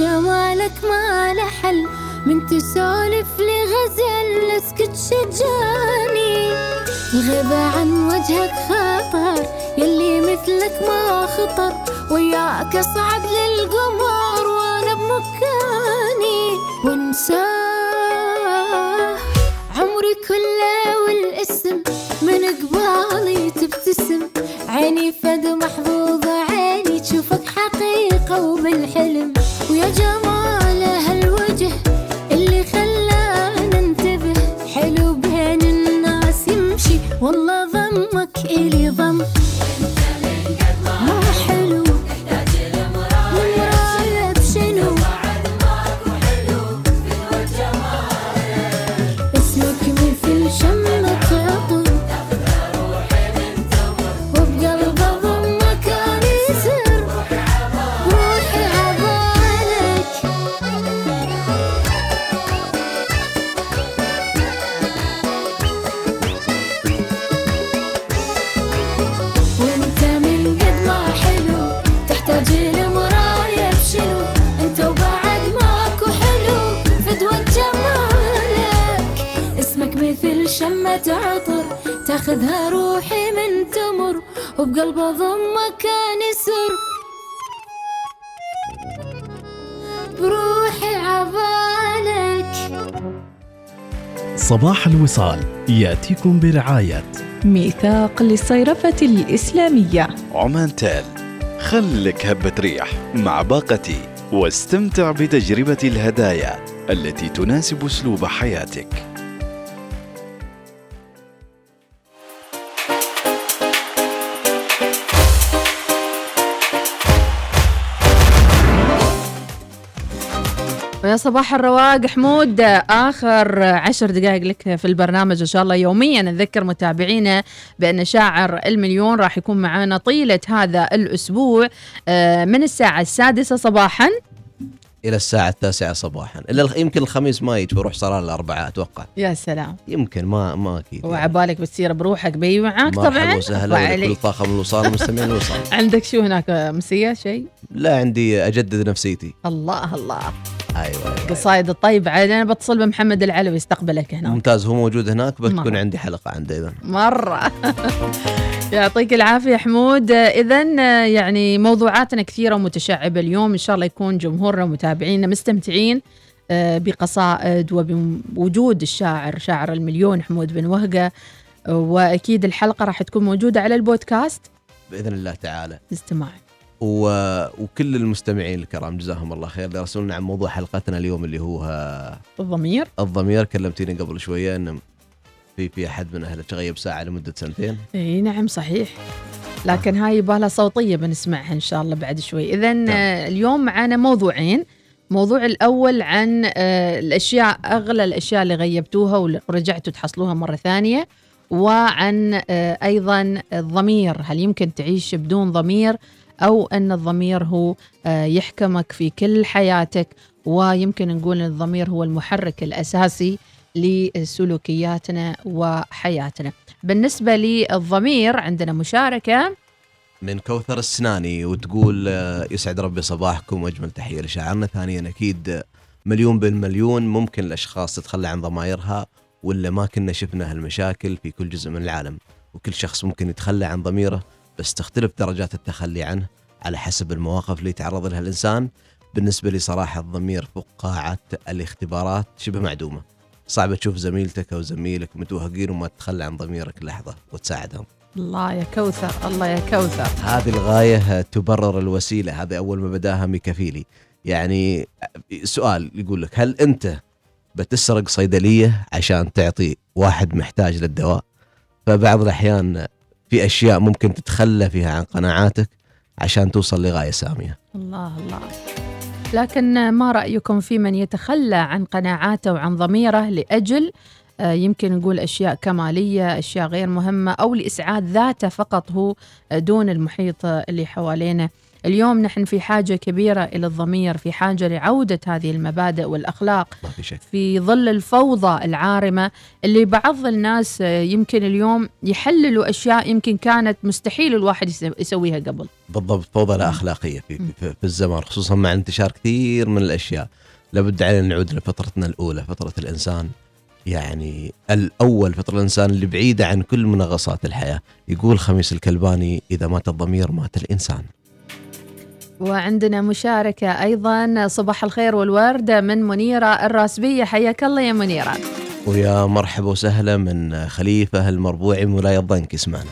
يا الجمالك ما له حل. من تسولف لي غزل اسكت شجاني. الغيبة عن وجهك خطر. يلي مثلك ما خطر. وياك اصعد للقمر وأنا بمكاني. وانساه عمري كله والاسم. من قبالي تبتسم. عيني فد محظوظة صباح الوصال يأتيكم برعاية. ميثاق للصيرفة الإسلامية. عمان تال خلك هبة ريح مع باقتي واستمتع بتجربة الهدايا التي تناسب أسلوب حياتك. ويا صباح الرواق حمود. آخر عشر دقائق لك في البرنامج إن شاء الله. يوميا نذكر متابعينا بأن شاعر المليون راح يكون معنا طيلة هذا الأسبوع آه، من الساعة السادسة صباحا إلى الساعة التاسعة صباحا. إلا يمكن الخميس ما يجي بروح صار الأربعاء أتوقع. يا سلام. يمكن ما ما أكيد وعبالك بتصير بروحك بي معاك مرحبا طبعا. وسهلا وعليك. ولكل طاقم الوصال ومستمعين الوصال. عندك شو هناك مسية شيء؟ لا عندي أجدد نفسيتي. الله الله. أيوه قصايد الطيب عاد أنا بتصل بمحمد العلوي يستقبلك هنا. ممتاز هو موجود هناك بتكون مرة. عندي حلقة عنده اذا مرة. يعطيك العافية حمود. إذا يعني موضوعاتنا كثيرة ومتشعبة اليوم. إن شاء الله يكون جمهورنا ومتابعينا مستمتعين آه، بقصائد وبوجود الشاعر شاعر المليون حمود بن وهقة. وأكيد الحلقة راح تكون موجودة على البودكاست. بإذن الله تعالى. استماع و... وكل المستمعين الكرام جزاهم الله خير. اللي عن موضوع حلقتنا اليوم اللي هو آه، الضمير. الضمير. كلمتيني قبل شوية انه في في أحد من اهله تغيب ساعة لمدة سنتين. إي نعم صحيح. لكن هاي يبالها صوتية بنسمعها إن شاء الله بعد شوي. اذا اليوم معنا موضوعين. الموضوع الأول عن آه، الأشياء أغلى الأشياء اللي غيبتوها ورجعتوا تحصلوها مرة ثانية وعن آه، أيضا الضمير. هل يمكن تعيش بدون ضمير؟ أو أن الضمير هو آه، يحكمك في كل حياتك ويمكن نقول إن الضمير هو المحرك الأساسي لسلوكياتنا وحياتنا. بالنسبة للضمير عندنا مشاركة. من كوثر السناني وتقول آه، يسعد ربي صباحكم وأجمل تحية لشاعرنا. ثانيا أكيد آه، مليون بالمليون ممكن الأشخاص تتخلى عن ضمايرها ولا ما كنا شفنا هالمشاكل في كل جزء من العالم. وكل شخص ممكن يتخلى عن ضميره بس تختلف درجات التخلي عنه على حسب المواقف اللي يتعرض لها الإنسان. بالنسبة لي صراحة الضمير فوق قاعه الاختبارات شبه معدومة. صعب تشوف زميلتك أو زميلك متوهقين وما تتخلى عن ضميرك لحظة وتساعدهم. الله يا كوثر الله يا كوثر. هذه الغاية تبرر الوسيلة هذا أول ما بداها ميكافيلي يعني سؤال يقول لك هل أنت بتسرق صيدلية عشان تعطي واحد محتاج للدواء؟ فبعض الأحيان في أشياء ممكن تتخلى فيها عن قناعاتك عشان توصل لغاية سامية. الله الله. لكن ما رأيكم في من يتخلى عن قناعاته وعن ضميره لأجل آه، يمكن نقول أشياء كمالية، أشياء غير مهمة أو لإسعاد ذاته فقط هو آه، دون المحيط اللي حوالينا. اليوم نحن في حاجة كبيرة إلى الضمير في حاجة لعودة هذه المبادئ والأخلاق. في ظل الفوضى العارمة اللي بعض الناس آه، يمكن اليوم يحللوا أشياء يمكن كانت مستحيل الواحد يس- يسويها قبل. بالضبط فوضى لا أخلاقية في, في, في الزمان خصوصا مع انتشار كثير من الأشياء. لابد علينا نعود لفطرتنا الأولى فطره الإنسان. يعني الأول فطره الإنسان اللي بعيدة عن كل منغصات الحياة. يقول خميس الكلباني إذا مات الضمير مات الإنسان. وعندنا مشاركة أيضا صباح الخير والورد من منيرة الراسبية. حياك الله يا منيرة. ويا مرحبا وسهلا من خليفة المربوعي من ولايه ضنك اسمعنا.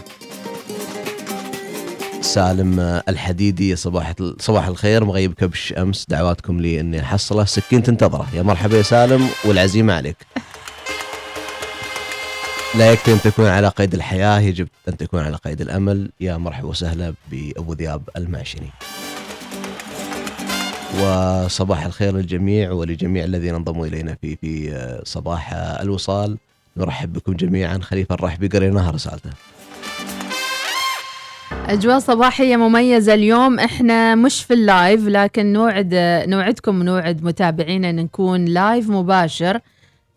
سالم الحديدي صباح صباح الخير مغيب كبش أمس. دعواتكم لي إني أحصله. سكين تنتظره يا مرحبا يا سالم والعزيمة عليك. لا يكفي أن تكون على قيد الحياة يجب أن تكون على قيد الأمل. يا مرحبا وسهلا بأبو ذياب المعشني. وصباح الخير للجميع ولجميع الذين انضموا إلينا في في آه، صباح آه، الوصال. نرحب بكم جميعا. خليفة الرحبي قريناها رسالته أجواء صباحية مميزة اليوم. إحنا مش في ال live لكن نوعد نوعدكم ونوعد متابعينا أن نكون live مباشر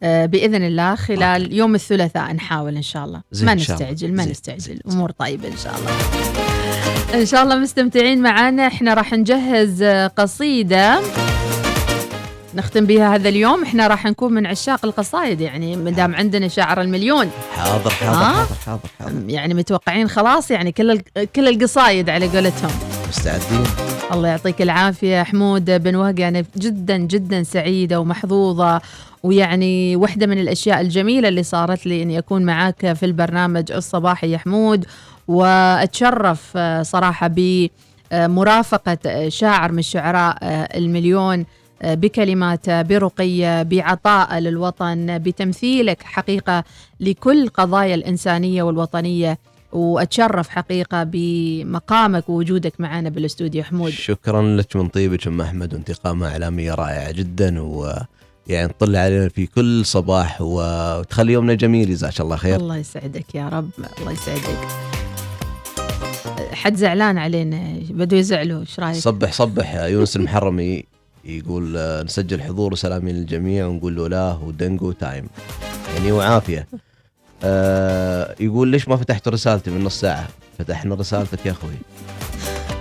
آه، بإذن الله خلال يوم الثلاثاء. نحاول إن شاء الله. ما. نستعجل ما نستعجل. أمور طيبة إن شاء الله. إن شاء الله مستمتعين معنا إحنا راح نجهز قصيدة نختم بها هذا اليوم. إحنا راح نكون من عشاق القصايد يعني مدام عندنا شاعر المليون. حاضر حاضر آه؟ حاضر حاضر حاضر. يعني متوقعين خلاص يعني كل كل القصايد على قولتهم. مستعدين. الله يعطيك العافية. حمود بن وهق أنا جدا جدا سعيدة ومحظوظة. ويعني واحدة من الأشياء الجميلة اللي صارت لي أني أكون معاك في البرنامج الصباحي. يا حمود وأتشرف آه، صراحة بمرافقة آه، شاعر من شعراء آه، المليون بكلماته برقية بعطاء للوطن بتمثيلك حقيقة لكل قضايا الإنسانية والوطنية. وأتشرف حقيقة بمقامك ووجودك معنا بالأستوديو. حمود. شكرا لك من طيبك أم أحمد وانتقامه اعلاميه رائعه جدا. و يعني تطل علينا في كل صباح وتخلي يومنا جميل. جزاك الله خير. الله يسعدك يا رب. الله يسعدك. حد زعلان علينا. بدو يزعلوا إيش رأيك؟ صبح صبح. يونس المحرمي يقول آه، نسجل حضور وسلامي للجميع ونقول له لا ودنجو تايم. يعني وعافيه آه يقول ليش ما فتحت رسالتي من نص ساعة؟ فتحنا رسالتك يا أخوي.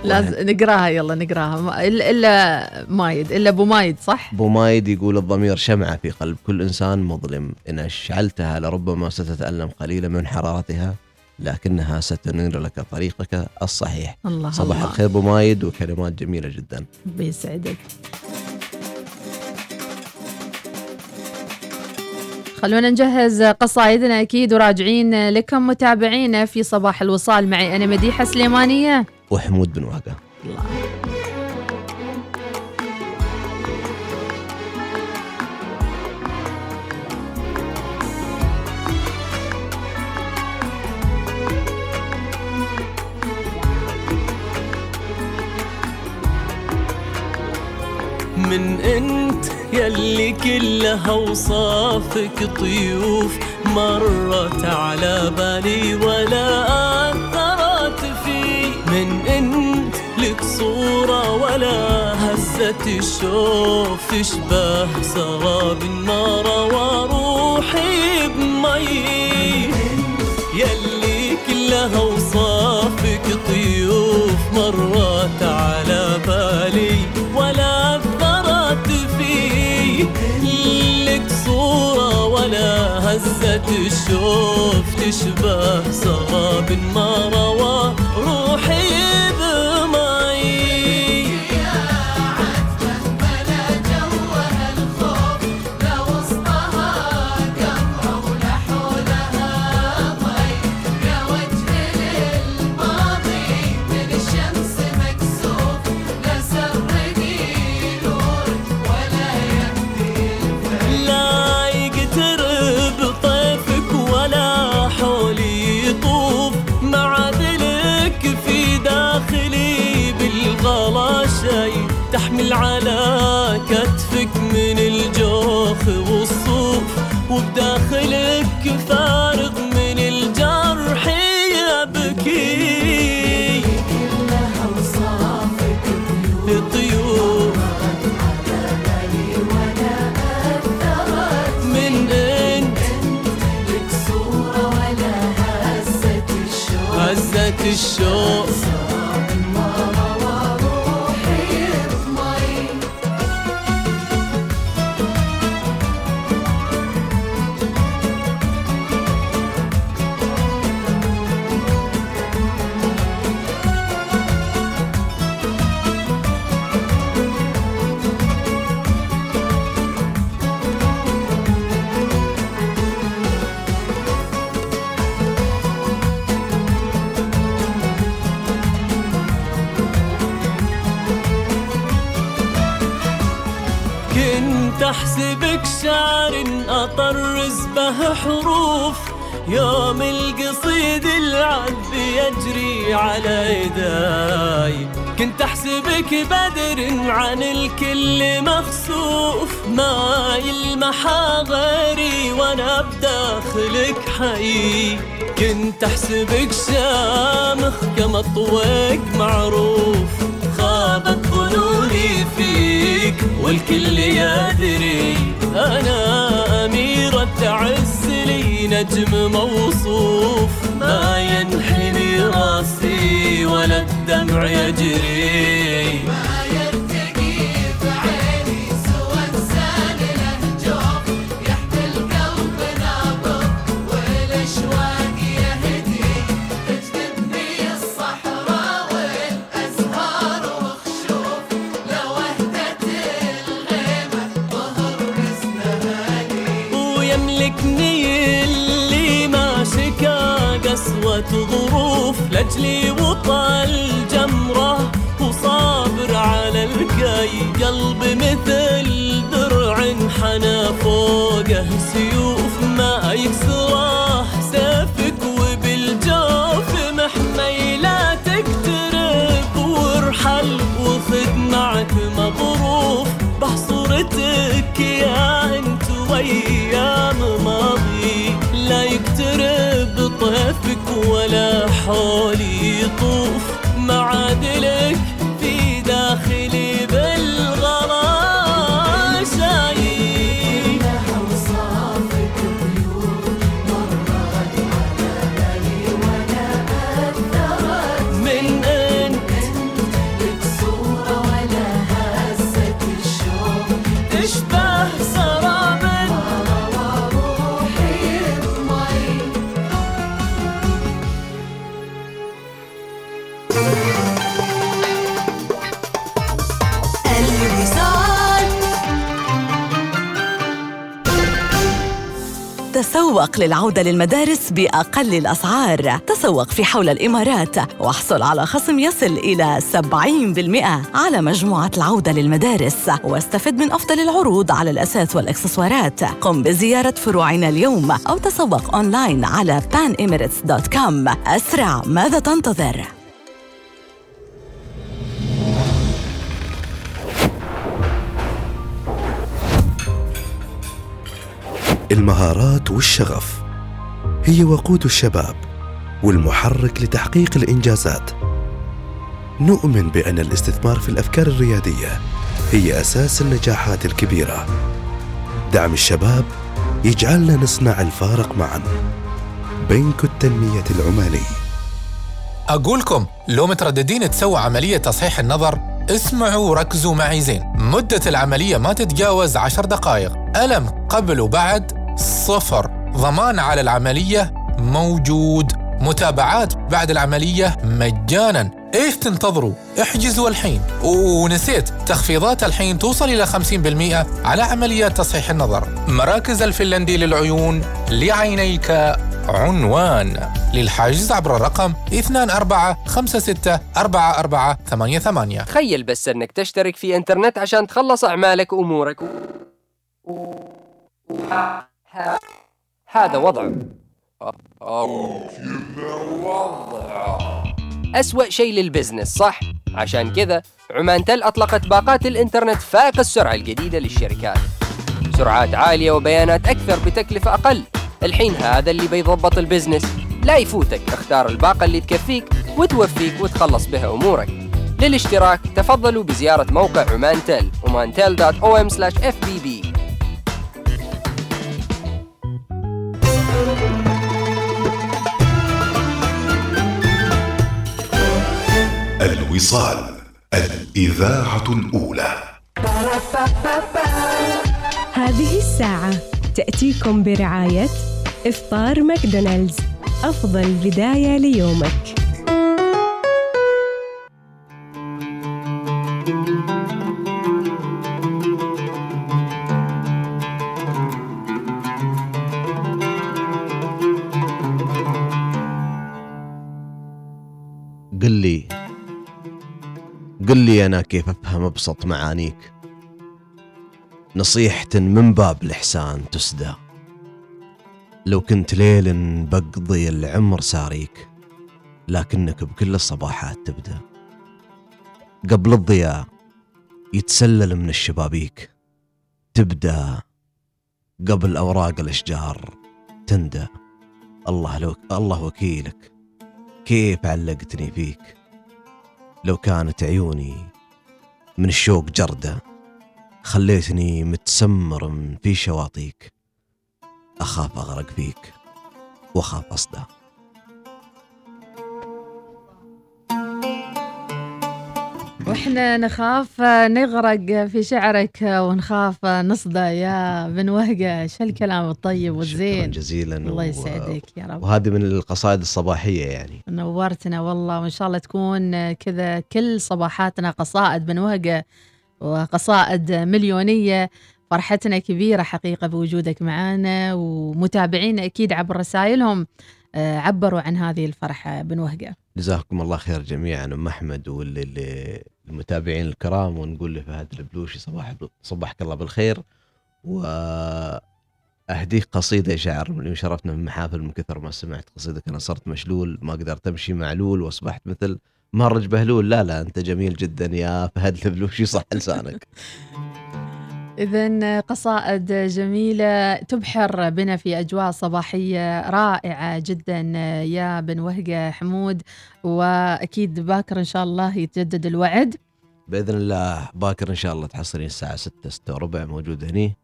لازم نقراها يلا نقراها. ما- الا إلا مايد إلا أبو مايد صح؟ أبو مايد يقول الضمير شمعة في قلب كل إنسان مظلم. إن أشعلتها لربما ستتألم قليلا من حرارتها. لكنها ستنير لك طريقك الصحيح. الله صباح الله. الخير أبو مايد وكلمات جميلة جدا. بيسعدك خلونا نجهز قصايدنا أكيد وراجعين لكم متابعينا في صباح الوصال. معي أنا مديحة سليمانية. وحمود بن واقع. من أنت يلي كلها وصافك طيوف مرت على بالي ولا اثرت في. من أنت لك صورة ولا هزت الشوف تشبه سراب ما روى روحي بمي. يلي كلها وصافك طيوف مرت على بالي ولا ولا هزت الشوف تشبه سراب ما روى روحي بمي وبداخلك فارغ حروف يوم القصيد العذب يجري على يداي. كنت أحسبك بدر عن الكل مخسوف. ما يلمح غيري وأنا بداخلك حي. كنت أحسبك شامخ كما الطويق معروف. خابت ظنوني فيك والكل يدري أنا اميرة عز لي نجم موصوف. ما ينحني راسي ولا الدمع يجري. ولا حولي يطوف تسوق للعودة للمدارس بأقل الأسعار. تسوق في حول الإمارات واحصل على خصم يصل إلى 70% على مجموعة العودة للمدارس. واستفد من أفضل العروض على الأثاث والإكسسوارات. قم بزيارة فروعنا اليوم أو تسوق أونلاين على panemirates.com أسرع ماذا تنتظر؟ المهارات والشغف. هي وقود الشباب والمحرك لتحقيق الإنجازات. نؤمن بأن الاستثمار في الأفكار الريادية هي أساس النجاحات الكبيرة. دعم الشباب يجعلنا نصنع الفارق معا. بنك التنمية العمالي. أقولكم لو مترددين تسووا عملية تصحيح النظر اسمعوا وركزوا معي زين. مدة العملية ما تتجاوز عشر دقائق. ألم قبل وبعد؟ صفر. ضمان على العملية موجود. متابعات بعد العملية مجانا. إيش تنتظروا؟ احجزوا الحين. ونسيت تخفيضات الحين توصل إلى 50% على عمليات تصحيح النظر. مراكز الفنلندي للعيون لعينيك عنوان. للحجز عبر الرقم 24564488 تخيل بس إنك تشترك في إنترنت عشان تخلص أعمالك وأمورك. هذا وضع. أسوأ شيء لل business صح؟ عشان كذا عمان تل أطلقت باقات الإنترنت فائق السرعة الجديدة للشركات. سرعات عالية وبيانات أكثر بتكلفة أقل. الحين هذا اللي بيضبط ال business. لا يفوتك اختار الباقة اللي تكفيك وتوفيك وتخلص بها أمورك. للاشتراك تفضلوا بزيارة موقع عمان تل omantel.om/fbb وصال الإذاعة الأولى. هذه الساعة تأتيكم برعاية إفطار ماكدونالدز. أفضل بداية ليومك. أنا كيف أفهم أبسط معانيك؟ نصيحة من باب الإحسان تسدى. لو كنت ليل بقضي العمر ساريك لكنك بكل الصباحات تبدأ. قبل الضياء يتسلل من الشبابيك. تبدأ قبل أوراق الأشجار تندى. الله لو الله وكيلك. كيف علقتني فيك؟ لو كانت عيوني من الشوق جردة. خليتني متسمر في شواطيك. أخاف أغرق فيك وأخاف أصدى وإحنا نخاف نغرق في شعرك ونخاف نصدى. يا بن وهقة شو الكلام الطيب والزين؟ جزيلا الله و- يسعدك يا رب. وهذه من القصائد الصباحية يعني. نورتنا والله وإن شاء الله تكون كذا كل صباحاتنا قصائد بن وهقة وقصائد مليونية. فرحتنا كبيرة حقيقة بوجودك معنا ومتابعينا أكيد عبر رسائلهم. آه، عبروا عن هذه الفرحة بن وهقة. جزاكم الله خير جميعا أم أحمد والمتابعين الكرام ونقول لفهد البلوشي صباح صبحك الله بالخير. وأهديك قصيدة شعر من شرفنا من محافل من كثر ما سمعت قصيدك أنا صرت مشلول ما قدرت أمشي معلول وأصبحت مثل مهرج بهلول. لا لا أنت جميل جدا يا فهد البلوشي صح لسانك. إذا قصائد جميلة تبحر بنا في أجواء صباحية رائعة جدا يا بن وهقة حمود. وأكيد باكر إن شاء الله يتجدد الوعد. بإذن الله باكر إن شاء الله تحصلين الساعة 6 6 وربع موجود هني.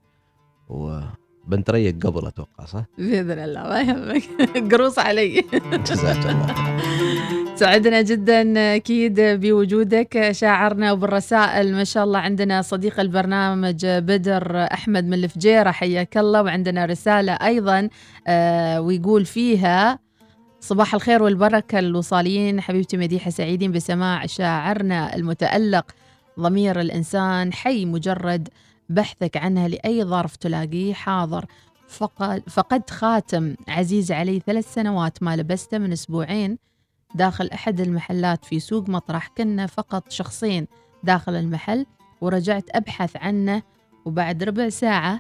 وبنتريق قبل أتوقع صح؟ بإذن الله ما يهمك. قروص علي. جزاك الله. سعدنا جدا أكيد بوجودك. شاعرنا وبالرسائل ما شاء الله عندنا صديق البرنامج بدر أحمد من الفجيرة حياك الله. وعندنا رسالة أيضا آه، ويقول فيها صباح الخير والبركة للوصاليين حبيبتي مديحة سعيدين بسماع شاعرنا المتألق ضمير الإنسان حي مجرد بحثك عنها لأي ظرف تلاقيه حاضر. فقد خاتم عزيز علي ثلاث سنوات ما لبسته من أسبوعين داخل أحد المحلات في سوق مطرح كنا فقط شخصين داخل المحل ورجعت أبحث عنه وبعد ربع ساعة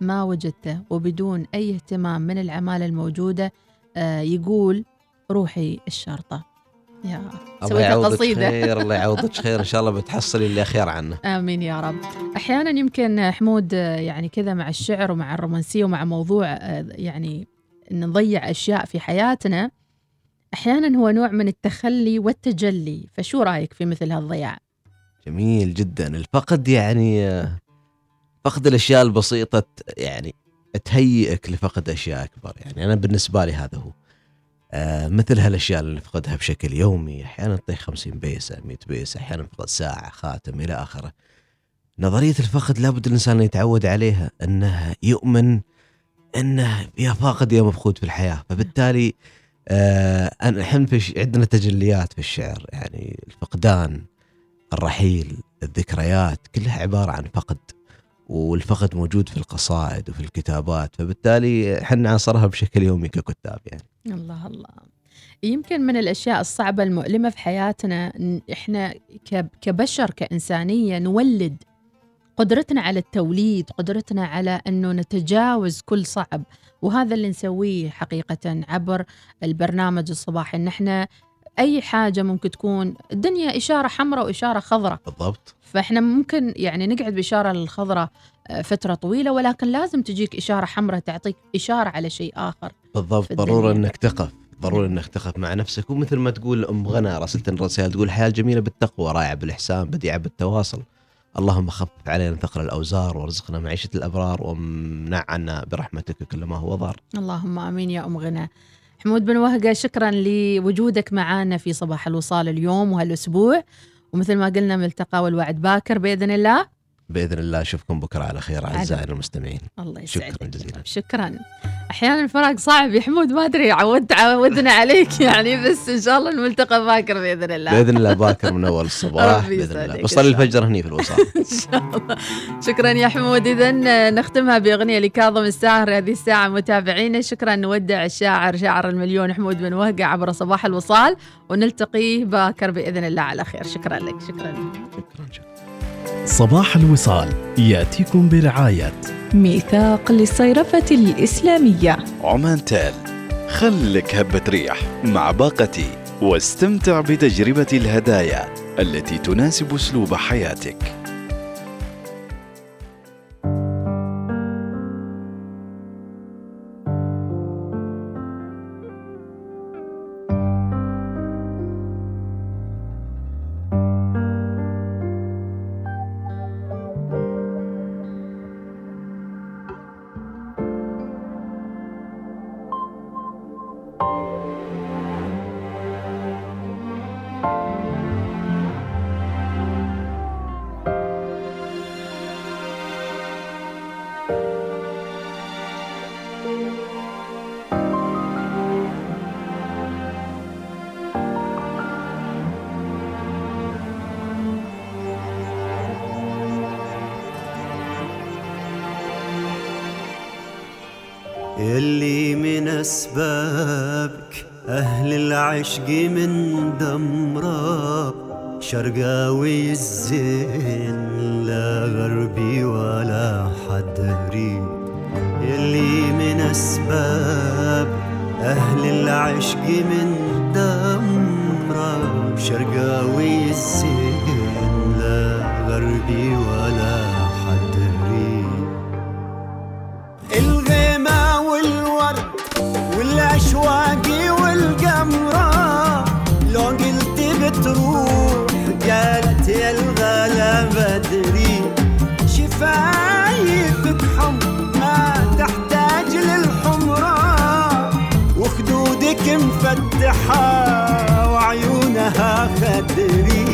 ما وجدته وبدون أي اهتمام من العمالة الموجودة آه يقول روحي الشرطة. يا الله سويت يعوضك قصيدة. خير الله يعوضك خير. إن شاء الله بتحصلي اللي خير عنه. آمين يا رب. أحيانا يمكن حمود آه، يعني كذا مع الشعر ومع الرومانسية ومع موضوع آه، يعني إن نضيع أشياء في حياتنا أحيانا هو نوع من التخلي والتجلي. فشو رأيك في مثل هالضياع جميل جدا. الفقد يعني آه، فقد الأشياء البسيطة ت- يعني تهيئك لفقد أشياء أكبر. يعني أنا بالنسبة لي هذا هو. مثل هالأشياء اللي نفقدها بشكل يومي أحيانا تطيح 50 بيسه 100 بيسه أحيانا نفقد ساعة خاتم إلى آخره. نظرية الفقد لابد الإنسان يتعود عليها أنه يؤمن أنه يا فاقد يا مفقود في الحياة. فبالتالي آه إحنا في عندنا تجليات في الشعر يعني الفقدان الرحيل الذكريات كلها عبارة عن فقد والفقد موجود في القصائد وفي الكتابات. فبالتالي إحنا نعاصرها بشكل يومي ككتاب يعني. الله الله. يمكن من الأشياء الصعبة المؤلمة في حياتنا ك- كبشر كإنسانية نولد قدرتنا على التوليد قدرتنا على أنه نتجاوز كل صعب. وهذا اللي نسويه حقيقة عبر البرنامج الصباحي إن إحنا أي حاجة ممكن تكون الدنيا إشارة حمراء وإشارة خضراء. بالضبط. فإحنا ممكن يعني نقعد بإشارة الخضراء فترة طويلة ولكن لازم تجيك إشارة حمراء تعطيك إشارة على شيء آخر بالضبط ضروري. إنك تقف ضروري إنك تقف مع نفسك. ومثل ما تقول أم غنى راسلتنا رسائل تقول الحياة الجميله بالتقوى رائعة بالإحسان بديعة بالتواصل. اللهم خفف علينا ثقل الأوزار وارزقنا معيشة الأبرار وامنع عنا برحمتك كل ما هو ضار. اللهم آمين يا أم غنى. حمود بن وهقة شكرا لوجودك معنا في صباح الوصال اليوم وهالأسبوع. ومثل ما قلنا ملتقى والوعد باكر بإذن الله. بإذن الله أشوفكم بكرة على خير اعزائي المستمعين. الله شكرا يسعدك. جزيلا. شكرا. أحيانا الفراق صعب يا حمود ما أدري عودت عودنا عليك يعني بس إن شاء الله الملتقى باكر بإذن الله. بإذن الله باكر من أول الصباح بإذن الله. بصلي الفجر هني في الوصال إن شاء الله. شكرا يا حمود. اذا نختمها بأغنية لكاظم الساهر. هذه الساعة متابعينا شكرا نودع الشاعر شاعر المليون حمود بن وهقة عبر صباح الوصال ونلتقي باكر بإذن الله على خير. شكرا لك. شكرا. صباح الوصال ياتيكم برعاية ميثاق للصيرفة الإسلامية. عمان تال خلك هبة ريح مع باقتي واستمتع بتجربة الهدايا التي تناسب أسلوب حياتك. مفتحة وعيونها خدري.